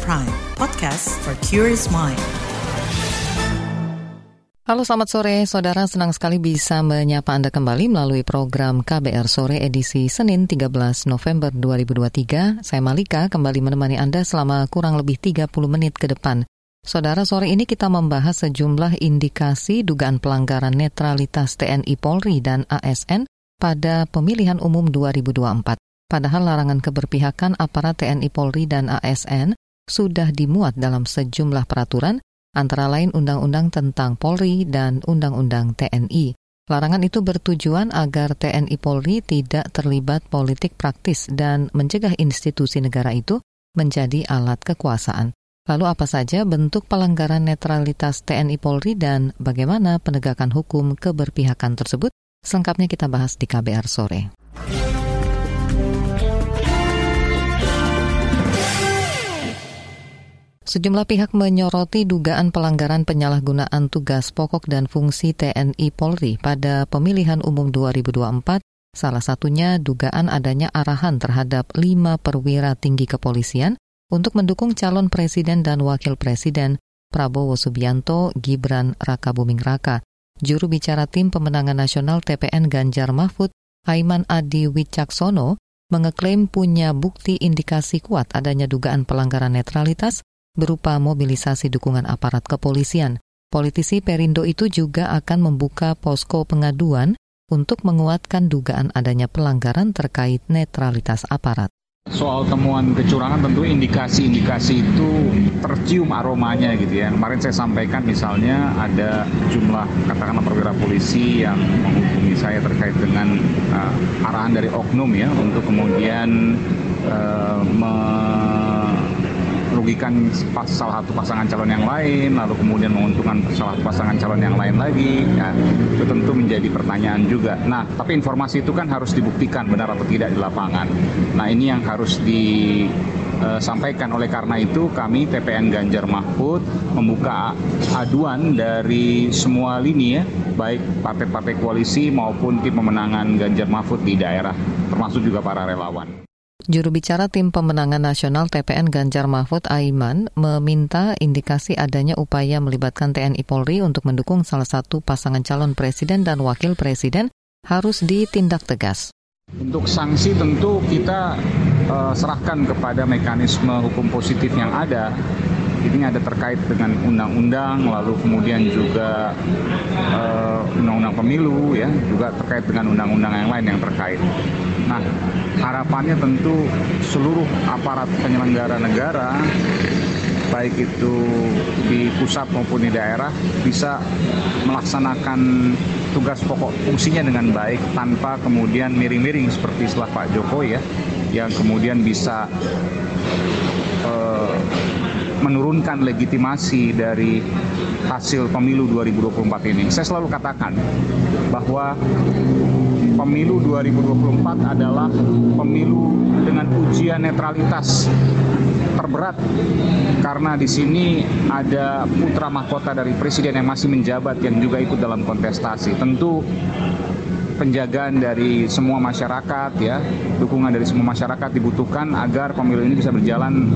Prime, podcast for curious mind. Halo selamat sore, saudara senang sekali bisa menyapa Anda kembali melalui program KBR Sore edisi Senin 13 November 2023. Saya Malika kembali menemani Anda selama kurang lebih 30 menit ke depan. Saudara, sore ini kita membahas sejumlah indikasi dugaan pelanggaran netralitas TNI Polri dan ASN pada pemilihan umum 2024. Padahal larangan keberpihakan aparat TNI Polri dan ASN sudah dimuat dalam sejumlah peraturan, antara lain Undang-Undang tentang Polri dan Undang-Undang TNI. Larangan itu bertujuan agar TNI Polri tidak terlibat politik praktis dan mencegah institusi negara itu menjadi alat kekuasaan. Lalu apa saja bentuk pelanggaran netralitas TNI Polri dan bagaimana penegakan hukum keberpihakan tersebut? Selengkapnya kita bahas di KBR sore. Sejumlah pihak menyoroti dugaan pelanggaran penyalahgunaan tugas pokok dan fungsi TNI Polri pada pemilihan umum 2024, salah satunya dugaan adanya arahan terhadap lima perwira tinggi kepolisian untuk mendukung calon presiden dan wakil presiden Prabowo Subianto, Gibran Raka Buming Raka. Juru bicara tim pemenangan nasional TPN Ganjar Mahfud, Aiman Adi Wicaksono, mengeklaim punya bukti indikasi kuat adanya dugaan pelanggaran netralitas berupa mobilisasi dukungan aparat kepolisian. Politisi Perindo itu juga akan membuka posko pengaduan untuk menguatkan dugaan adanya pelanggaran terkait netralitas aparat. Soal temuan kecurangan tentu indikasi-indikasi itu tercium aromanya gitu ya. Kemarin saya sampaikan misalnya ada jumlah katakanlah perwira polisi yang menghubungi saya terkait dengan uh, arahan dari oknum ya untuk kemudian uh, merugikan salah satu pasangan calon yang lain, lalu kemudian menguntungkan salah satu pasangan calon yang lain lagi, ya, itu tentu menjadi pertanyaan juga. Nah, tapi informasi itu kan harus dibuktikan benar atau tidak di lapangan. Nah, ini yang harus disampaikan. Oleh karena itu, kami TPN Ganjar Mahfud membuka aduan dari semua lini ya, baik partai-partai koalisi maupun tim pemenangan Ganjar Mahfud di daerah, termasuk juga para relawan. Juru bicara tim pemenangan nasional TPN Ganjar Mahfud Aiman meminta indikasi adanya upaya melibatkan TNI Polri untuk mendukung salah satu pasangan calon presiden dan wakil presiden harus ditindak tegas. Untuk sanksi tentu kita uh, serahkan kepada mekanisme hukum positif yang ada ini ada terkait dengan undang-undang, lalu kemudian juga eh, undang-undang pemilu, ya, juga terkait dengan undang-undang yang lain yang terkait. Nah, harapannya tentu seluruh aparat penyelenggara negara baik itu di pusat maupun di daerah bisa melaksanakan tugas pokok fungsinya dengan baik tanpa kemudian miring-miring seperti istilah Pak Jokowi ya yang kemudian bisa uh, menurunkan legitimasi dari hasil pemilu 2024 ini. Saya selalu katakan bahwa pemilu 2024 adalah pemilu dengan ujian netralitas terberat karena di sini ada putra mahkota dari presiden yang masih menjabat yang juga ikut dalam kontestasi. Tentu penjagaan dari semua masyarakat ya, dukungan dari semua masyarakat dibutuhkan agar pemilu ini bisa berjalan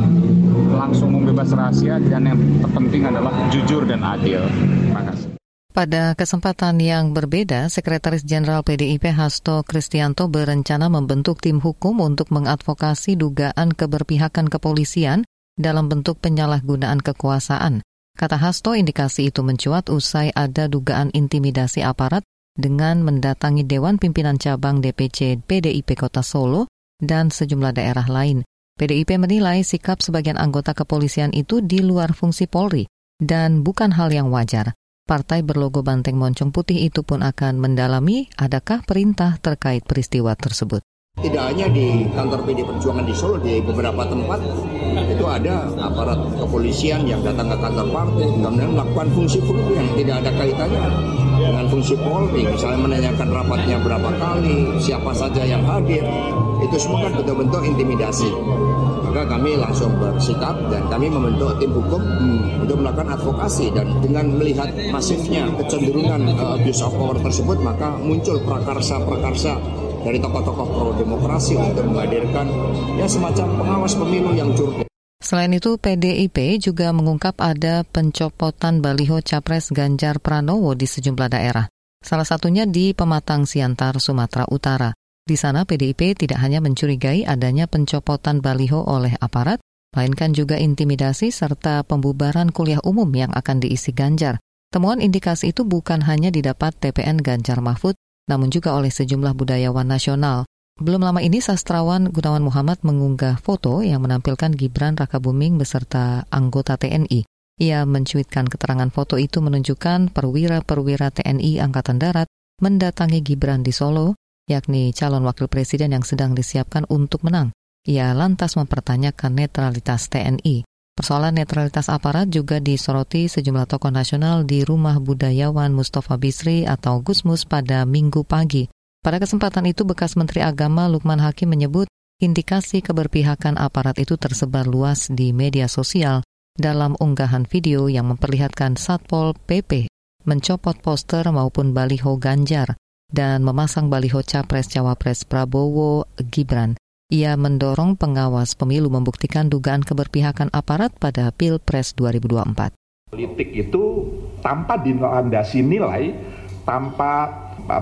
langsung membebas rahasia dan yang terpenting adalah jujur dan adil. Terima kasih. Pada kesempatan yang berbeda, Sekretaris Jenderal PDIP Hasto Kristianto berencana membentuk tim hukum untuk mengadvokasi dugaan keberpihakan kepolisian dalam bentuk penyalahgunaan kekuasaan. Kata Hasto, indikasi itu mencuat usai ada dugaan intimidasi aparat dengan mendatangi Dewan Pimpinan Cabang DPC PDIP Kota Solo dan sejumlah daerah lain. PDIP menilai sikap sebagian anggota kepolisian itu di luar fungsi Polri dan bukan hal yang wajar. Partai berlogo banteng moncong putih itu pun akan mendalami adakah perintah terkait peristiwa tersebut. Tidak hanya di kantor PD Perjuangan di Solo, di beberapa tempat itu ada aparat kepolisian yang datang ke kantor partai, kemudian melakukan fungsi-fungsi yang tidak ada kaitannya dengan fungsi Polri, misalnya menanyakan rapatnya berapa kali, siapa saja yang hadir, itu semua kan bentuk-bentuk intimidasi. Maka kami langsung bersikap dan kami membentuk tim hukum hmm, untuk melakukan advokasi. Dan dengan melihat masifnya kecenderungan uh, abuse of power tersebut maka muncul prakarsa-prakarsa dari tokoh-tokoh pro demokrasi untuk menghadirkan ya semacam pengawas pemilu yang jurdil. Selain itu, PDIP juga mengungkap ada pencopotan baliho Capres Ganjar Pranowo di sejumlah daerah. Salah satunya di Pematang Siantar, Sumatera Utara. Di sana PDIP tidak hanya mencurigai adanya pencopotan baliho oleh aparat, melainkan juga intimidasi serta pembubaran kuliah umum yang akan diisi Ganjar. Temuan indikasi itu bukan hanya didapat TPN Ganjar Mahfud, namun juga oleh sejumlah budayawan nasional. Belum lama ini sastrawan Gunawan Muhammad mengunggah foto yang menampilkan Gibran Rakabuming beserta anggota TNI. Ia mencuitkan keterangan foto itu menunjukkan perwira-perwira TNI Angkatan Darat mendatangi Gibran di Solo, yakni calon wakil presiden yang sedang disiapkan untuk menang. Ia lantas mempertanyakan netralitas TNI. Persoalan netralitas aparat juga disoroti sejumlah tokoh nasional di Rumah Budayawan Mustafa Bisri atau Gusmus pada minggu pagi. Pada kesempatan itu, bekas Menteri Agama Lukman Hakim menyebut indikasi keberpihakan aparat itu tersebar luas di media sosial dalam unggahan video yang memperlihatkan Satpol PP mencopot poster maupun baliho Ganjar dan memasang baliho Capres-Cawapres Prabowo Gibran. Ia mendorong pengawas pemilu membuktikan dugaan keberpihakan aparat pada Pilpres 2024. Politik itu tanpa dilandasi nilai, tanpa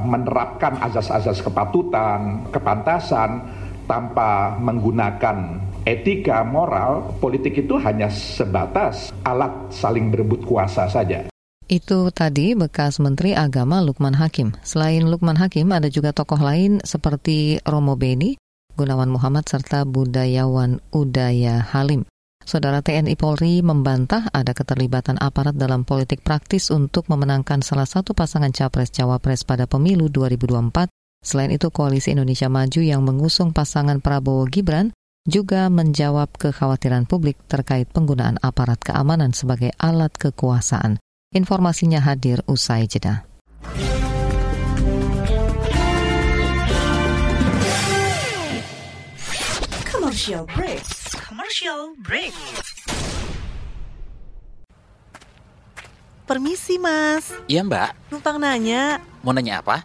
menerapkan azas-azas kepatutan, kepantasan tanpa menggunakan etika moral, politik itu hanya sebatas alat saling berebut kuasa saja. Itu tadi bekas Menteri Agama Lukman Hakim. Selain Lukman Hakim, ada juga tokoh lain seperti Romo Beni, Gunawan Muhammad, serta budayawan Udaya Halim. Saudara TNI Polri membantah ada keterlibatan aparat dalam politik praktis untuk memenangkan salah satu pasangan capres-cawapres pada pemilu 2024. Selain itu, Koalisi Indonesia Maju yang mengusung pasangan Prabowo Gibran juga menjawab kekhawatiran publik terkait penggunaan aparat keamanan sebagai alat kekuasaan. Informasinya hadir usai jeda. Commercial break. Commercial break. Permisi mas, Iya mbak, numpang nanya, mau nanya apa?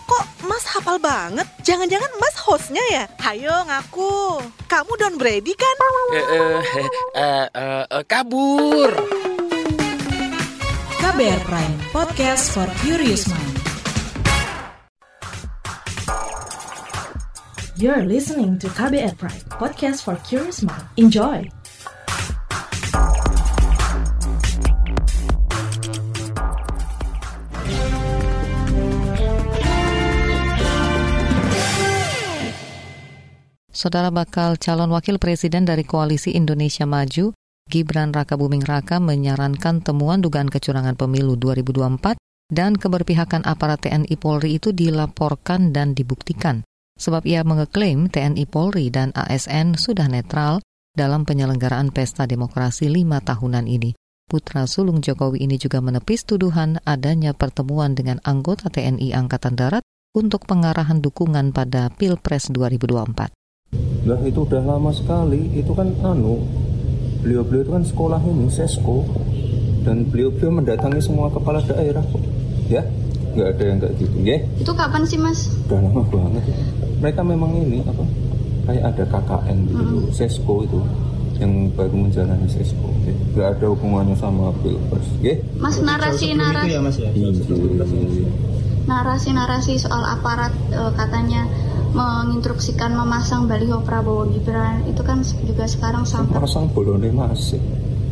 kok mas hafal banget? Jangan-jangan mas hostnya ya? Hayo ngaku, kamu Don Brady kan? Eh, eh, eh, eh, eh, kabur. KBR Prime, podcast for curious mind. You're listening to KBR Prime, podcast for curious mind. Enjoy! Saudara bakal calon wakil presiden dari Koalisi Indonesia Maju, Gibran Rakabuming Raka menyarankan temuan dugaan kecurangan pemilu 2024 dan keberpihakan aparat TNI Polri itu dilaporkan dan dibuktikan. Sebab ia mengeklaim TNI Polri dan ASN sudah netral dalam penyelenggaraan pesta demokrasi lima tahunan ini. Putra sulung Jokowi ini juga menepis tuduhan adanya pertemuan dengan anggota TNI Angkatan Darat untuk pengarahan dukungan pada Pilpres 2024. Lah itu udah lama sekali, itu kan anu Beliau-beliau itu kan sekolah ini, sesko. Dan beliau-beliau mendatangi semua kepala daerah kok. Ya, nggak ada yang kayak gitu ya Itu kapan sih mas? Udah lama banget. Itu. Mereka memang ini apa Kayak ada KKN gitu, sesko itu Yang baru menjalani sesko. Ya. Nggak ada hubungannya sama pilpres ya Mas narasi narasi. Ini. narasi-narasi soal aparat eh, katanya menginstruksikan memasang baliho Prabowo Gibran itu kan juga sekarang sampai Pasang bolone masih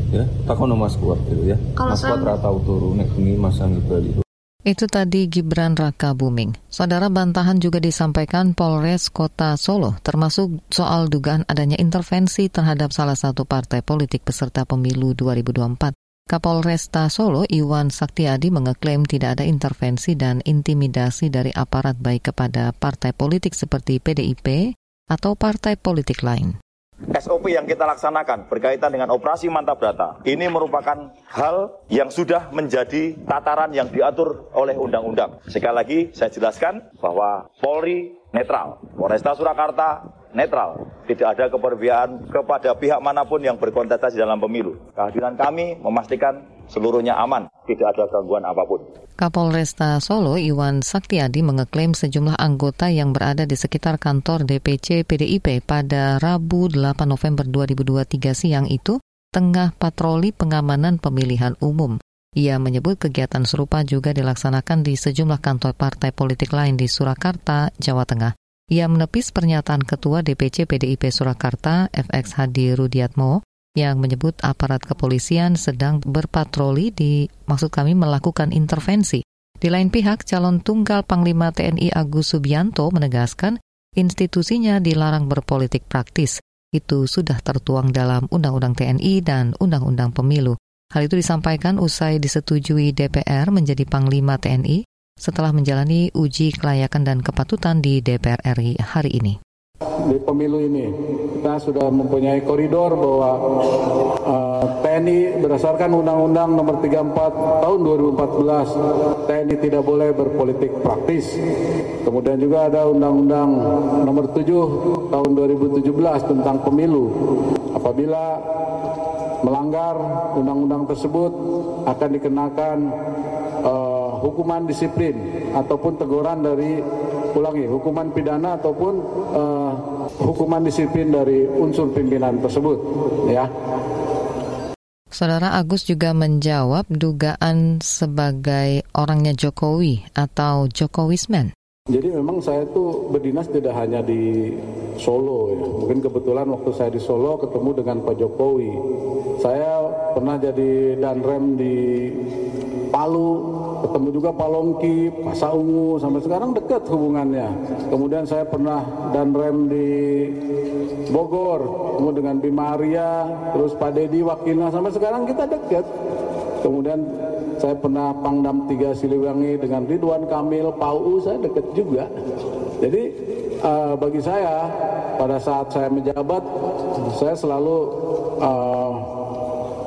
ya takono mas kuat itu ya Kalau mas kuat ratau turu nek bengi masangi baliho Itu tadi Gibran Raka Buming. Saudara bantahan juga disampaikan Polres Kota Solo, termasuk soal dugaan adanya intervensi terhadap salah satu partai politik peserta pemilu 2024. Kapolresta Solo, Iwan Saktiadi mengeklaim tidak ada intervensi dan intimidasi dari aparat baik kepada partai politik seperti PDIP atau partai politik lain. SOP yang kita laksanakan berkaitan dengan operasi mantap data ini merupakan hal yang sudah menjadi tataran yang diatur oleh undang-undang. Sekali lagi saya jelaskan bahwa Polri netral, Polresta Surakarta netral, tidak ada keperbiaan kepada pihak mana pun yang berkontestasi dalam pemilu. Kehadiran kami memastikan seluruhnya aman, tidak ada gangguan apa pun. Kapolresta Solo Iwan Saktiadi mengeklaim sejumlah anggota yang berada di sekitar kantor DPC PDIP pada Rabu 8 November 2023 siang itu tengah patroli pengamanan pemilihan umum. Ia menyebut kegiatan serupa juga dilaksanakan di sejumlah kantor partai politik lain di Surakarta, Jawa Tengah. Ia menepis pernyataan Ketua DPC PDIP Surakarta, FX Hadi Rudiatmo, yang menyebut aparat kepolisian sedang berpatroli di maksud kami melakukan intervensi. Di lain pihak, calon tunggal Panglima TNI Agus Subianto menegaskan institusinya dilarang berpolitik praktis. Itu sudah tertuang dalam Undang-Undang TNI dan Undang-Undang Pemilu. Hal itu disampaikan usai disetujui DPR menjadi Panglima TNI setelah menjalani uji kelayakan dan kepatutan di DPR RI hari ini di pemilu ini. Kita sudah mempunyai koridor bahwa uh, TNI berdasarkan Undang-Undang Nomor 34 Tahun 2014 TNI tidak boleh berpolitik praktis. Kemudian juga ada Undang-Undang Nomor 7 Tahun 2017 tentang pemilu. Apabila melanggar undang-undang tersebut akan dikenakan uh, hukuman disiplin ataupun teguran dari ulangi hukuman pidana ataupun uh, hukuman disiplin dari unsur pimpinan tersebut ya. Saudara Agus juga menjawab dugaan sebagai orangnya Jokowi atau Jokowisman. Jadi memang saya itu berdinas tidak hanya di Solo ya. Mungkin kebetulan waktu saya di Solo ketemu dengan Pak Jokowi. Saya pernah jadi danrem di Palu, ketemu juga Palongki, Pasa Ungu, sampai sekarang dekat hubungannya. Kemudian saya pernah dan rem di Bogor, ketemu dengan Bima Arya, terus Pak Dedi wakilnya, sampai sekarang kita dekat. Kemudian saya pernah Pangdam 3 Siliwangi dengan Ridwan Kamil, Pau, saya dekat juga. Jadi uh, bagi saya pada saat saya menjabat, saya selalu uh,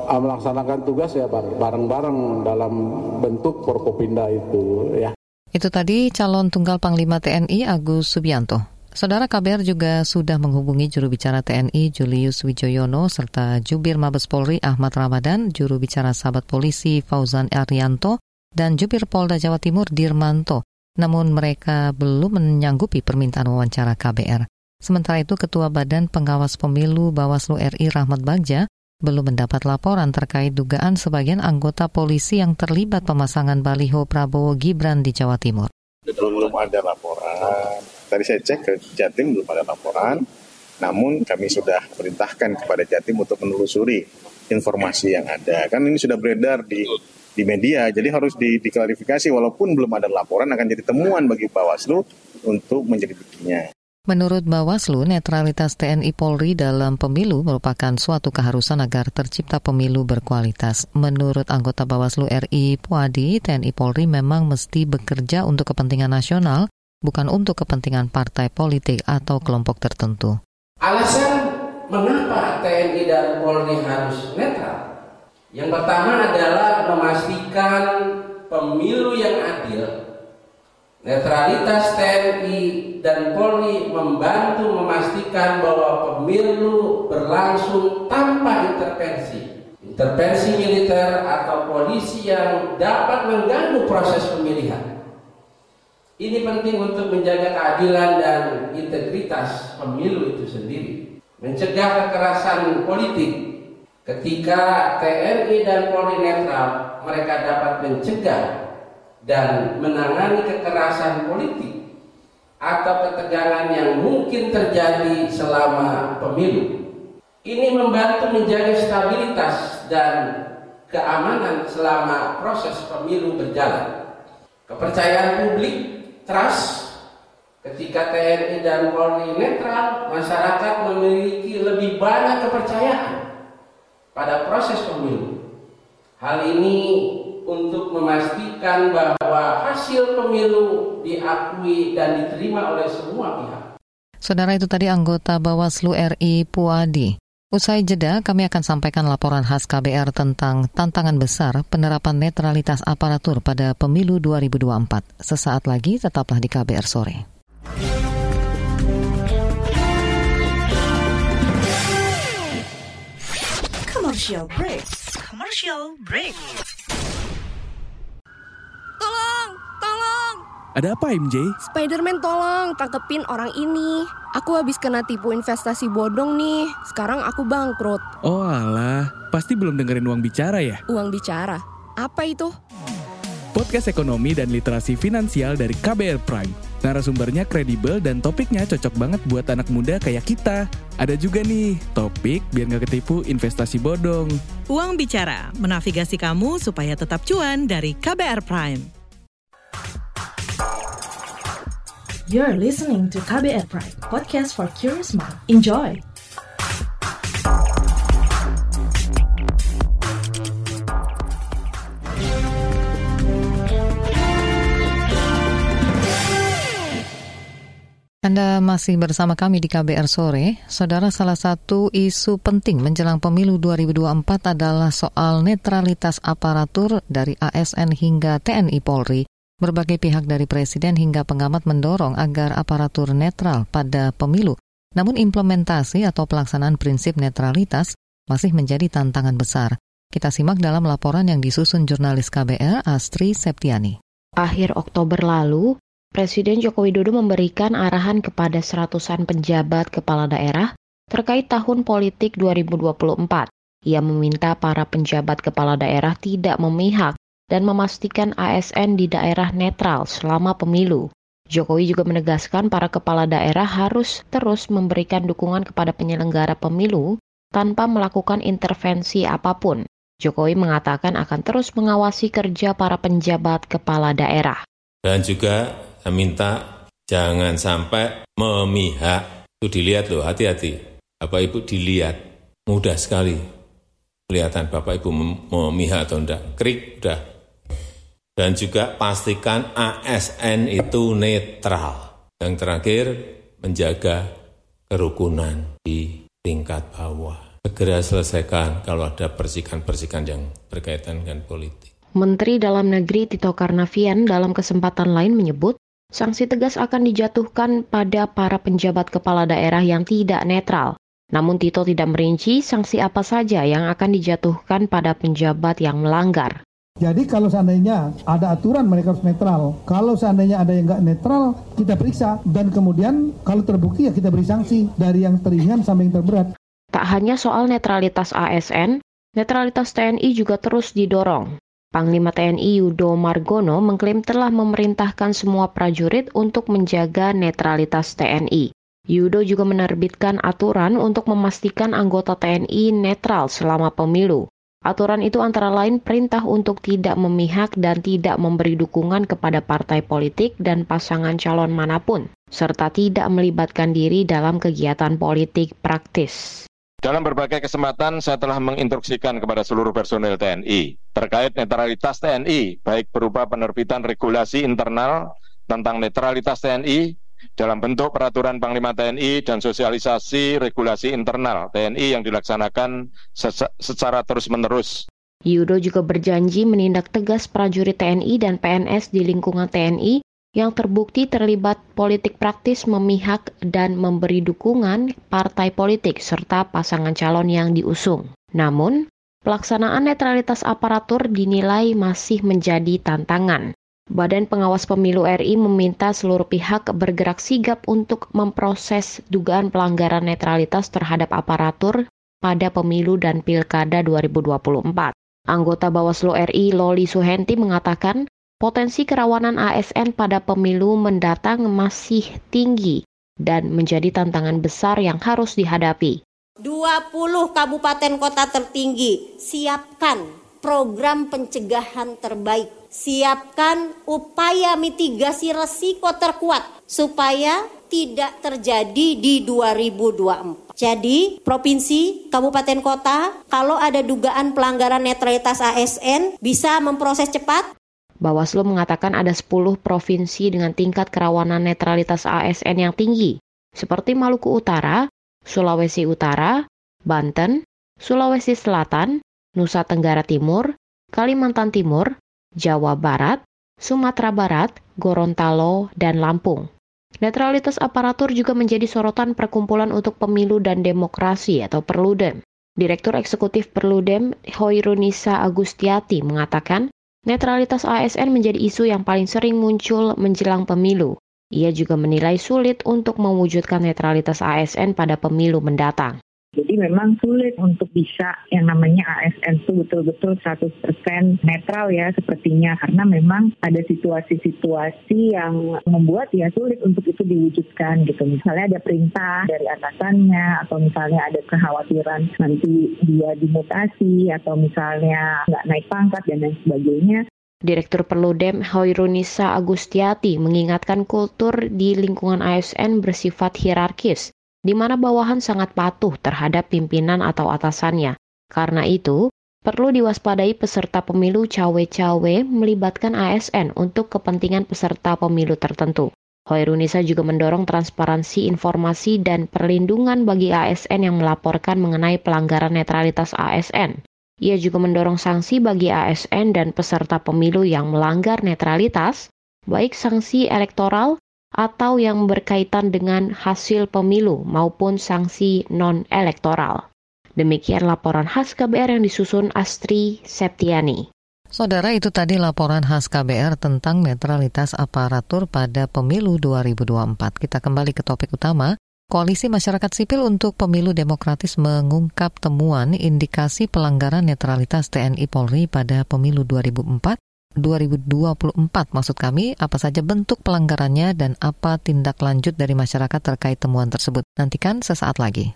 melaksanakan tugas ya bareng-bareng dalam bentuk Forkopinda itu ya. Itu tadi calon tunggal Panglima TNI Agus Subianto. Saudara KBR juga sudah menghubungi juru bicara TNI Julius Wijoyono serta Jubir Mabes Polri Ahmad Ramadan, juru bicara sahabat polisi Fauzan Arianto, dan Jubir Polda Jawa Timur Dirmanto. Namun mereka belum menyanggupi permintaan wawancara KBR. Sementara itu Ketua Badan Pengawas Pemilu Bawaslu RI Rahmat Bagja belum mendapat laporan terkait dugaan sebagian anggota polisi yang terlibat pemasangan baliho Prabowo Gibran di Jawa Timur. Belum ada laporan. Tadi saya cek ke Jatim belum ada laporan. Namun kami sudah perintahkan kepada Jatim untuk menelusuri informasi yang ada. Kan ini sudah beredar di di media, jadi harus di, diklarifikasi walaupun belum ada laporan akan jadi temuan bagi Bawaslu untuk menyelidikinya. Menurut Bawaslu, netralitas TNI Polri dalam pemilu merupakan suatu keharusan agar tercipta pemilu berkualitas. Menurut anggota Bawaslu RI Puadi, TNI Polri memang mesti bekerja untuk kepentingan nasional, bukan untuk kepentingan partai politik atau kelompok tertentu. Alasan mengapa TNI dan Polri harus netral? Yang pertama adalah memastikan pemilu yang adil Netralitas TNI dan Polri membantu memastikan bahwa pemilu berlangsung tanpa intervensi. Intervensi militer atau polisi yang dapat mengganggu proses pemilihan. Ini penting untuk menjaga keadilan dan integritas pemilu itu sendiri. Mencegah kekerasan politik. Ketika TNI dan Polri netral, mereka dapat mencegah dan menangani kekerasan politik atau ketegangan yang mungkin terjadi selama pemilu. Ini membantu menjaga stabilitas dan keamanan selama proses pemilu berjalan. Kepercayaan publik, trust, ketika TNI dan Polri netral, masyarakat memiliki lebih banyak kepercayaan pada proses pemilu. Hal ini untuk memastikan bahwa hasil pemilu diakui dan diterima oleh semua pihak. Saudara itu tadi anggota Bawaslu RI Puadi. Usai jeda, kami akan sampaikan laporan khas KBR tentang tantangan besar penerapan netralitas aparatur pada pemilu 2024. Sesaat lagi, tetaplah di KBR Sore. Commercial break. Commercial break. Ada apa MJ? Spiderman tolong tangkepin orang ini. Aku habis kena tipu investasi bodong nih. Sekarang aku bangkrut. Oh alah, pasti belum dengerin uang bicara ya? Uang bicara? Apa itu? Podcast ekonomi dan literasi finansial dari KBR Prime. Narasumbernya kredibel dan topiknya cocok banget buat anak muda kayak kita. Ada juga nih, topik biar nggak ketipu investasi bodong. Uang Bicara, menavigasi kamu supaya tetap cuan dari KBR Prime. You're listening to KBR Pride, podcast for curious mind. Enjoy! Anda masih bersama kami di KBR Sore. Saudara, salah satu isu penting menjelang pemilu 2024 adalah soal netralitas aparatur dari ASN hingga TNI Polri. Berbagai pihak dari Presiden hingga pengamat mendorong agar aparatur netral pada pemilu. Namun implementasi atau pelaksanaan prinsip netralitas masih menjadi tantangan besar. Kita simak dalam laporan yang disusun jurnalis KBR Astri Septiani. Akhir Oktober lalu, Presiden Joko Widodo memberikan arahan kepada seratusan penjabat kepala daerah terkait tahun politik 2024. Ia meminta para penjabat kepala daerah tidak memihak dan memastikan ASN di daerah netral selama pemilu. Jokowi juga menegaskan para kepala daerah harus terus memberikan dukungan kepada penyelenggara pemilu tanpa melakukan intervensi apa pun. Jokowi mengatakan akan terus mengawasi kerja para penjabat kepala daerah. Dan juga saya minta jangan sampai memihak. Itu dilihat loh, hati-hati. Bapak Ibu dilihat. Mudah sekali. Kelihatan Bapak Ibu memihak atau enggak. Krik, udah. Dan juga pastikan ASN itu netral. Yang terakhir, menjaga kerukunan di tingkat bawah. Segera selesaikan kalau ada persikan-persikan yang berkaitan dengan politik. Menteri Dalam Negeri Tito Karnavian dalam kesempatan lain menyebut sanksi tegas akan dijatuhkan pada para penjabat kepala daerah yang tidak netral. Namun Tito tidak merinci sanksi apa saja yang akan dijatuhkan pada penjabat yang melanggar. Jadi kalau seandainya ada aturan mereka harus netral. Kalau seandainya ada yang nggak netral, kita periksa. Dan kemudian kalau terbukti ya kita beri sanksi dari yang teringan sampai yang terberat. Tak hanya soal netralitas ASN, netralitas TNI juga terus didorong. Panglima TNI Yudo Margono mengklaim telah memerintahkan semua prajurit untuk menjaga netralitas TNI. Yudo juga menerbitkan aturan untuk memastikan anggota TNI netral selama pemilu. Aturan itu antara lain perintah untuk tidak memihak dan tidak memberi dukungan kepada partai politik dan pasangan calon mana pun, serta tidak melibatkan diri dalam kegiatan politik praktis. Dalam berbagai kesempatan saya telah menginstruksikan kepada seluruh personel TNI terkait netralitas TNI, baik berupa penerbitan regulasi internal tentang netralitas TNI dalam bentuk peraturan Panglima TNI dan sosialisasi regulasi internal TNI yang dilaksanakan secara terus-menerus. Yudo juga berjanji menindak tegas prajurit TNI dan PNS di lingkungan TNI yang terbukti terlibat politik praktis memihak dan memberi dukungan partai politik serta pasangan calon yang diusung. Namun, pelaksanaan netralitas aparatur dinilai masih menjadi tantangan. Badan Pengawas Pemilu RI meminta seluruh pihak bergerak sigap untuk memproses dugaan pelanggaran netralitas terhadap aparatur pada pemilu dan pilkada 2024. Anggota Bawaslu RI Loli Suhenti mengatakan potensi kerawanan ASN pada pemilu mendatang masih tinggi dan menjadi tantangan besar yang harus dihadapi. 20 kabupaten kota tertinggi, siapkan program pencegahan terbaik siapkan upaya mitigasi resiko terkuat supaya tidak terjadi di 2024. Jadi, provinsi, kabupaten kota, kalau ada dugaan pelanggaran netralitas ASN bisa memproses cepat. Bawaslu mengatakan ada 10 provinsi dengan tingkat kerawanan netralitas ASN yang tinggi. seperti Maluku Utara, Sulawesi Utara, Banten, Sulawesi Selatan, Nusa Tenggara Timur, Kalimantan Timur, Jawa Barat, Sumatera Barat, Gorontalo, dan Lampung. Netralitas aparatur juga menjadi sorotan Perkumpulan untuk Pemilu dan Demokrasi atau Perludem. Direktur Eksekutif Perludem, Hoirunisa Agustiati, mengatakan netralitas ASN menjadi isu yang paling sering muncul menjelang pemilu. Ia juga menilai sulit untuk mewujudkan netralitas ASN pada pemilu mendatang. Jadi memang sulit untuk bisa yang namanya ASN itu betul-betul 100% netral ya sepertinya karena memang ada situasi-situasi yang membuat ya sulit untuk itu diwujudkan gitu. Misalnya ada perintah dari atasannya atau misalnya ada kekhawatiran nanti dia dimutasi atau misalnya nggak naik pangkat dan lain sebagainya. Direktur Perludem Hoirunisa Agustiati mengingatkan kultur di lingkungan ASN bersifat hierarkis di mana bawahan sangat patuh terhadap pimpinan atau atasannya. Karena itu, perlu diwaspadai peserta pemilu cawe-cawe melibatkan ASN untuk kepentingan peserta pemilu tertentu. Hoirunisa juga mendorong transparansi informasi dan perlindungan bagi ASN yang melaporkan mengenai pelanggaran netralitas ASN. Ia juga mendorong sanksi bagi ASN dan peserta pemilu yang melanggar netralitas, baik sanksi elektoral atau yang berkaitan dengan hasil pemilu maupun sanksi non-elektoral. Demikian laporan khas KBR yang disusun Astri Septiani. Saudara itu tadi laporan khas KBR tentang netralitas aparatur pada pemilu 2024. Kita kembali ke topik utama. Koalisi Masyarakat Sipil untuk Pemilu Demokratis mengungkap temuan indikasi pelanggaran netralitas TNI Polri pada pemilu 2004 2024 maksud kami apa saja bentuk pelanggarannya dan apa tindak lanjut dari masyarakat terkait temuan tersebut. Nantikan sesaat lagi.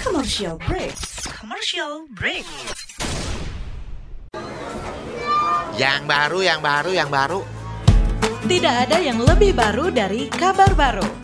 Commercial break. Commercial break. Yang baru, yang baru, yang baru. Tidak ada yang lebih baru dari kabar baru.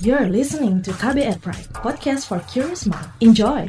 You're listening to KBR Pride, podcast for curious mind. Enjoy!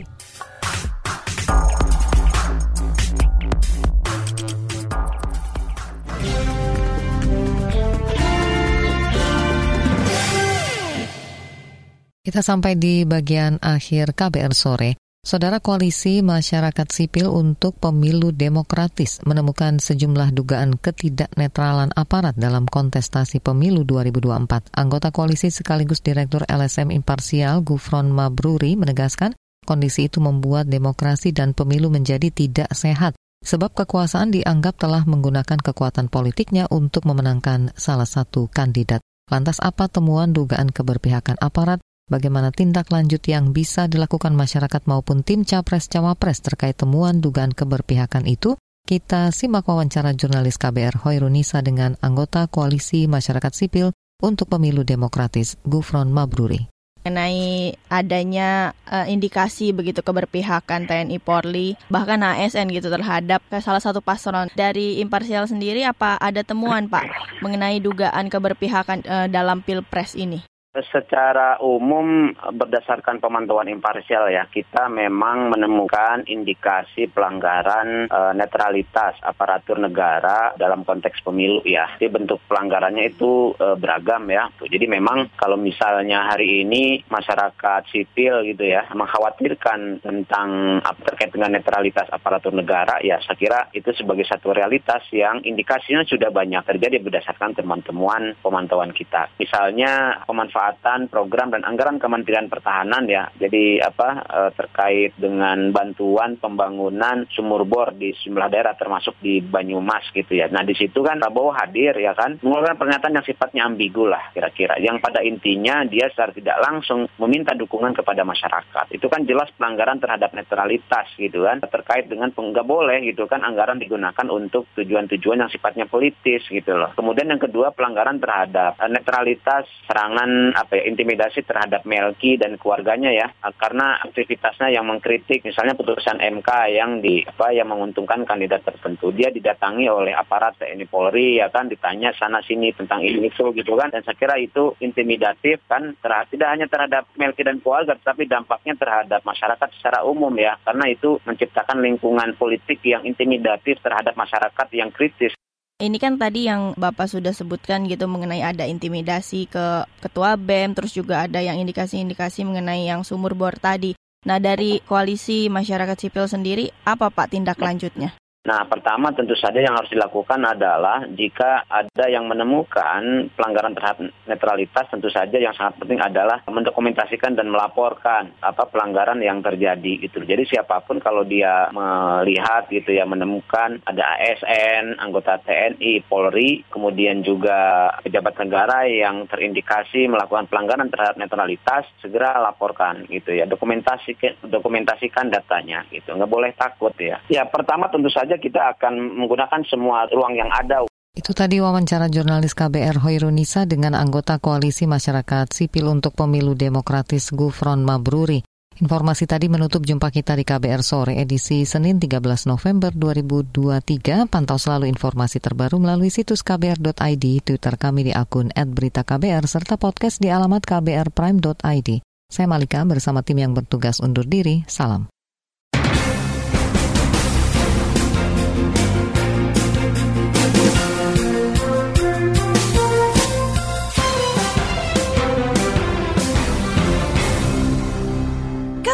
Kita sampai di bagian akhir KBR sore. Saudara Koalisi Masyarakat Sipil untuk Pemilu Demokratis menemukan sejumlah dugaan ketidaknetralan aparat dalam kontestasi pemilu 2024. Anggota koalisi sekaligus Direktur LSM Imparsial Gufron Mabruri menegaskan kondisi itu membuat demokrasi dan pemilu menjadi tidak sehat sebab kekuasaan dianggap telah menggunakan kekuatan politiknya untuk memenangkan salah satu kandidat. Lantas apa temuan dugaan keberpihakan aparat bagaimana tindak lanjut yang bisa dilakukan masyarakat maupun tim capres-cawapres terkait temuan dugaan keberpihakan itu, kita simak wawancara jurnalis KBR Hoirunisa dengan anggota Koalisi Masyarakat Sipil untuk Pemilu Demokratis, Gufron Mabruri. Mengenai adanya uh, indikasi begitu keberpihakan TNI Polri bahkan ASN gitu terhadap salah satu paslon. Dari imparsial sendiri apa ada temuan Pak mengenai dugaan keberpihakan uh, dalam Pilpres ini? Secara umum berdasarkan pemantauan imparsial ya kita memang menemukan indikasi pelanggaran e, netralitas aparatur negara dalam konteks pemilu ya. Jadi bentuk pelanggarannya itu e, beragam ya. Jadi memang kalau misalnya hari ini masyarakat sipil gitu ya mengkhawatirkan tentang terkait dengan netralitas aparatur negara ya saya kira itu sebagai satu realitas yang indikasinya sudah banyak terjadi berdasarkan temuan-temuan pemantauan kita. Misalnya pemanfaatan pemanfaatan program dan anggaran Kementerian Pertahanan ya. Jadi apa eh, terkait dengan bantuan pembangunan sumur bor di sejumlah daerah termasuk di Banyumas gitu ya. Nah di situ kan Prabowo hadir ya kan mengeluarkan pernyataan yang sifatnya ambigu lah kira-kira. Yang pada intinya dia secara tidak langsung meminta dukungan kepada masyarakat. Itu kan jelas pelanggaran terhadap netralitas gitu kan terkait dengan nggak boleh gitu kan anggaran digunakan untuk tujuan-tujuan yang sifatnya politis gitu loh. Kemudian yang kedua pelanggaran terhadap eh, netralitas serangan apa ya intimidasi terhadap Melki dan keluarganya ya karena aktivitasnya yang mengkritik misalnya putusan MK yang di apa yang menguntungkan kandidat tertentu. Dia didatangi oleh aparat TNI Polri ya kan ditanya sana sini tentang ini itu gitu kan. Dan saya kira itu intimidatif kan terhadap, tidak hanya terhadap Melki dan keluarga tapi dampaknya terhadap masyarakat secara umum ya. Karena itu menciptakan lingkungan politik yang intimidatif terhadap masyarakat yang kritis ini kan tadi yang Bapak sudah sebutkan gitu mengenai ada intimidasi ke ketua BEM, terus juga ada yang indikasi-indikasi mengenai yang sumur bor tadi. Nah, dari koalisi masyarakat sipil sendiri, apa Pak tindak lanjutnya? Nah, pertama tentu saja yang harus dilakukan adalah jika ada yang menemukan pelanggaran terhadap netralitas, tentu saja yang sangat penting adalah mendokumentasikan dan melaporkan apa pelanggaran yang terjadi gitu. Jadi siapa pun kalau dia melihat gitu ya menemukan ada ASN, anggota TNI, Polri, kemudian juga pejabat negara yang terindikasi melakukan pelanggaran terhadap netralitas, segera laporkan gitu ya. Dokumentasikan dokumentasikan datanya gitu. Nggak boleh takut ya. Ya, pertama tentu saja saja kita akan menggunakan semua ruang yang ada. Itu tadi wawancara jurnalis KBR Hoirunisa dengan anggota Koalisi Masyarakat Sipil untuk Pemilu Demokratis Gufron Mabruri. Informasi tadi menutup jumpa kita di KBR Sore edisi Senin 13 November 2023. Pantau selalu informasi terbaru melalui situs kbr.id, Twitter kami di akun @beritaKBR serta podcast di alamat kbrprime.id. Saya Malika bersama tim yang bertugas undur diri. Salam.